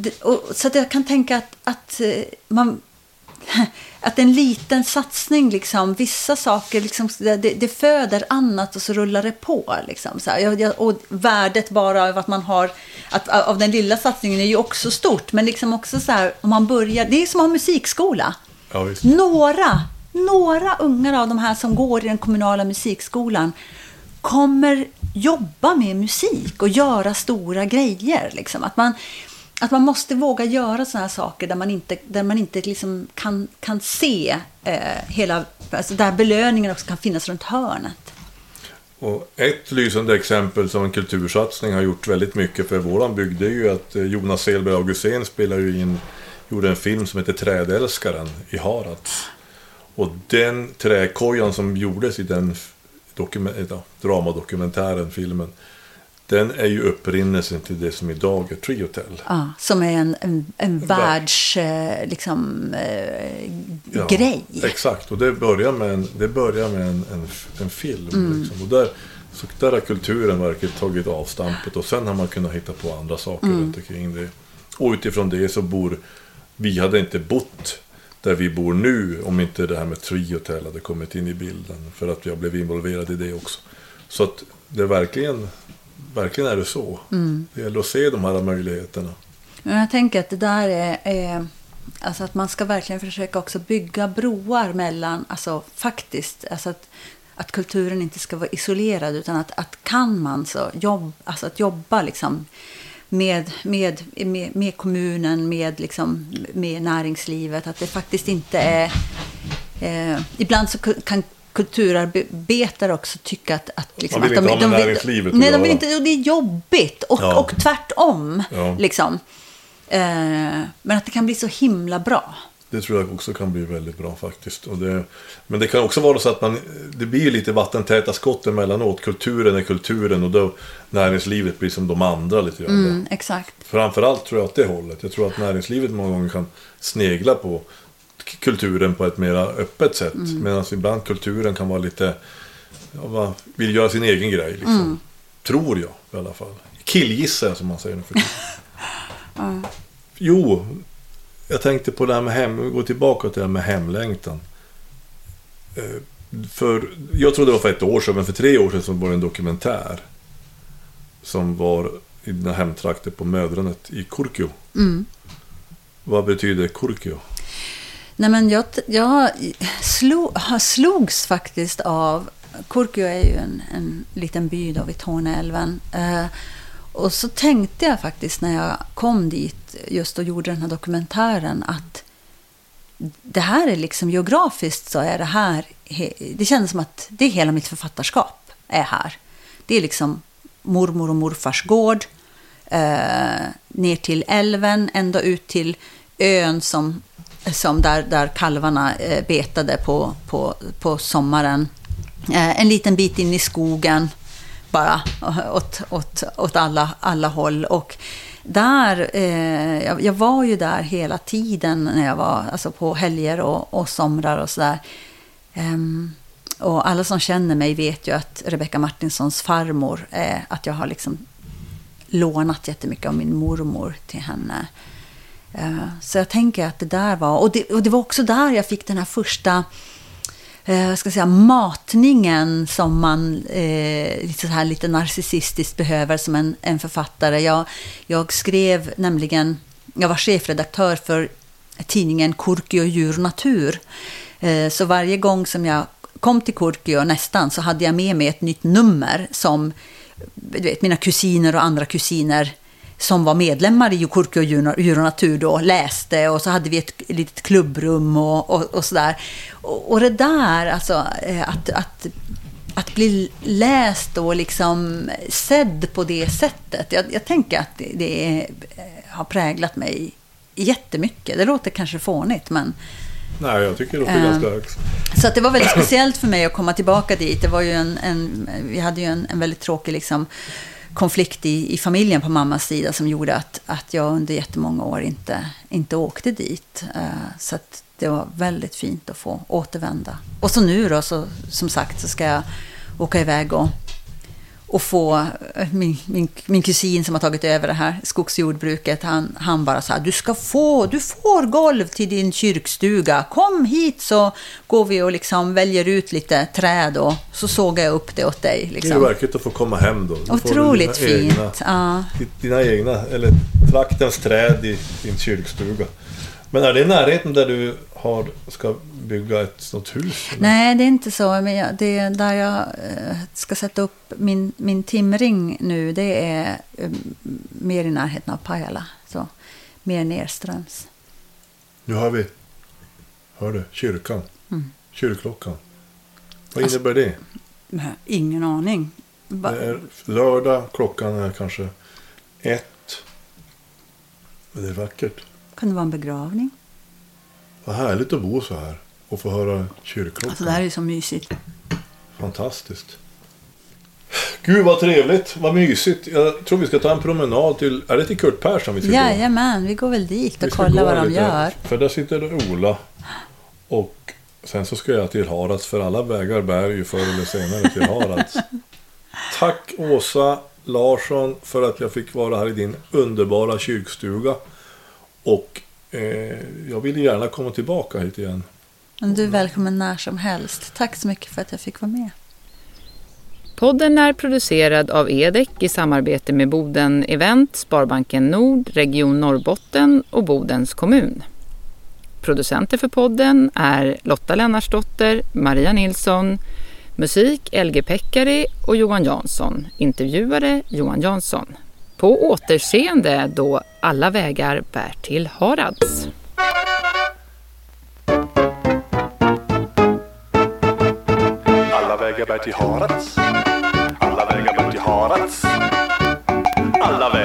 det, och, så att jag kan tänka att, att eh, man att en liten satsning, liksom, vissa saker, liksom, det, det föder annat och så rullar det på. Liksom, så här. Och värdet bara av att man har, att, av den lilla satsningen är ju också stort. Men liksom också så här, om man börjar, det är som att ha musikskola. Ja. Några, några ungar av de här som går i den kommunala musikskolan kommer jobba med musik och göra stora grejer. Liksom. Att man att man måste våga göra sådana här saker där man inte, där man inte liksom kan, kan se eh, hela, alltså där belöningen också kan finnas runt hörnet. Och ett lysande exempel som en kultursatsning har gjort väldigt mycket för våran bygd det är ju att eh, Jonas Selberg Augustén spelar ju in, gjorde en film som heter Trädälskaren i Harads. Och den träkojan som gjordes i den dokument, ja, dramadokumentären, filmen, den är ju upprinnelsen till det som idag är Triotel. Ja, som är en, en, en världs... Eh, liksom, eh, Ja, grej. Exakt, och det börjar med en, det börjar med en, en, en film. Liksom. Och där, så där har kulturen verkligen tagit avstampet och sen har man kunnat hitta på andra saker runt omkring det. Och utifrån det så bor... Vi hade inte bott där vi bor nu om inte det här med Triotel hade kommit in i bilden. För att jag blev involverad i det också. Så att det är verkligen, verkligen är det så. Det gäller att se de här möjligheterna. Men jag tänker att det där är, är... Alltså att man ska verkligen försöka också bygga broar mellan... Alltså faktiskt, alltså att, att kulturen inte ska vara isolerad. Utan att, att kan man så jobb, alltså att jobba liksom med, med, med, med kommunen, med, liksom, med näringslivet. Att det faktiskt inte är... Eh, ibland så kan kulturarbetare också tycka att... att liksom, Man vill att inte ha med vill- näringslivet att Nej, de vill inte, och det är jobbigt. Och, Ja. och tvärtom. Ja. Liksom. Eh, men att det kan bli så himla bra. Det tror jag också kan bli väldigt bra faktiskt. Det, men det kan också vara så att man, det blir lite vattentäta skott emellanåt. Kulturen är kulturen och då näringslivet blir som de andra lite grann. Mm, exakt. Framförallt tror jag åt det hållet. Jag tror att näringslivet många gånger kan snegla på kulturen på ett mer öppet sätt. Medan ibland kulturen kan vara lite, ja, vad- vill göra sin egen grej. Liksom. Tror jag i alla fall. Killgissar jag som man säger nu för tiden. Jo, jag tänkte på det här med hem, vi går tillbaka till det här med hemlängtan. Eh, För, jag tror det var för ett år sedan, men för tre år sedan så var det en dokumentär. Som var i dina hemtrakter på Mödranet i Kurkio. Vad betyder Kurkio? Nej, men jag, jag slog, slogs faktiskt av... Kurkio är ju en, en liten by då vid Torneälven. Eh, och så tänkte jag faktiskt när jag kom dit just och gjorde den här dokumentären att det här är liksom geografiskt så är det här... Det kändes som att det är hela mitt författarskap är här. Det är liksom mormor och morfars gård. Eh, ner till älven, ända ut till ön som, som där, där kalvarna eh, betade på, på, på sommaren. Eh, en liten bit in i skogen bara eh, åt, åt, åt alla, alla håll. Och där, eh, jag, jag var ju där hela tiden när jag var alltså på helger och, och somrar och sådär. Um, och alla som känner mig vet ju att Rebecca Martinssons farmor, eh, att jag har liksom lånat jättemycket av min mormor till henne. Eh, så jag tänker att det där var, och det, och det var också där jag fick den här första eh, ska säga, matningen som man eh, lite, så här, lite narcissistiskt behöver som en, en författare. Jag, jag skrev nämligen, jag var chefredaktör för tidningen Kurkio djur och natur. Eh, så varje gång som jag kom till Kurkio nästan så hade jag med mig ett nytt nummer som du vet, mina kusiner och andra kusiner som var medlemmar i Kurkio djur och natur då läste och så hade vi ett litet klubbrum och, och, och sådär. Och, och det där, alltså eh, att, att, att bli läst och liksom sedd på det sättet. Jag, jag tänker att det, det är, eh, har präglat mig jättemycket. Det låter kanske fånigt, men... Nej, jag tycker det låter Ehm, ganska... Så att det var väldigt speciellt för mig att komma tillbaka dit. Det var ju en, en, vi hade ju en, en väldigt tråkig liksom, konflikt i, i familjen på mammas sida som gjorde att, att jag under jättemånga år inte, inte åkte dit. Eh, så att det var väldigt fint att få återvända. Och så nu då, så, som sagt, så ska jag åka iväg och, och få eh, min, min, min kusin som har tagit över det här skogsjordbruket, han, han bara sa du ska få, du får golv till din kyrkstuga, kom hit så går vi och liksom väljer ut lite träd och så sågar jag upp det åt dig. Det är Liksom. verkligt att få komma hem då. Då Otroligt dina fint. Egna, Ja. dina egna, eller traktens träd i din kyrkstuga. Men är det i närheten där du har, ska bygga ett sånt hus? eller? Nej, det är inte så. Men jag, det är där jag eh, ska sätta upp min, min timring nu, det är eh, mer i närheten av Pajala. Så mer nerströms. Nu har vi, hör du, kyrkan. Mm. Kyrkklockan. Vad Alltså- innebär det? Nej, Ingen aning. Va- Det är lördag, klockan är kanske ett. Men det är vackert. Kan det vara en begravning? Vad härligt att bo så här och få höra kyrkklockan. Alltså det här är så mysigt. Fantastiskt. Gud vad trevligt, vad mysigt. Jag tror vi ska ta en promenad till, är det till Kurt Persson vi ska gå? Jajamän, vi går väl dit och kollar vad de gör. För där sitter Ola. Och sen så ska jag till Harads, för alla vägar bär ju förr eller senare till Harads. Tack Åsa Larsson för att jag fick vara här i din underbara kyrkstuga. Och eh, jag vill gärna komma tillbaka hit igen. Men du är välkommen när som helst. Tack så mycket för att jag fick vara med. Podden är producerad av Edek i samarbete med Boden Event, Sparbanken Nord, Region Norrbotten och Bodens kommun. Producenter för podden är Lotta Lennarsdotter, Maria Nilsson, musik LG Pekkari och Johan Jansson, intervjuare Johan Jansson. På återseende då alla vägar bär till Harads. Alla vägar bär till Harads. Alla vägar bär till Harads. Alla vägar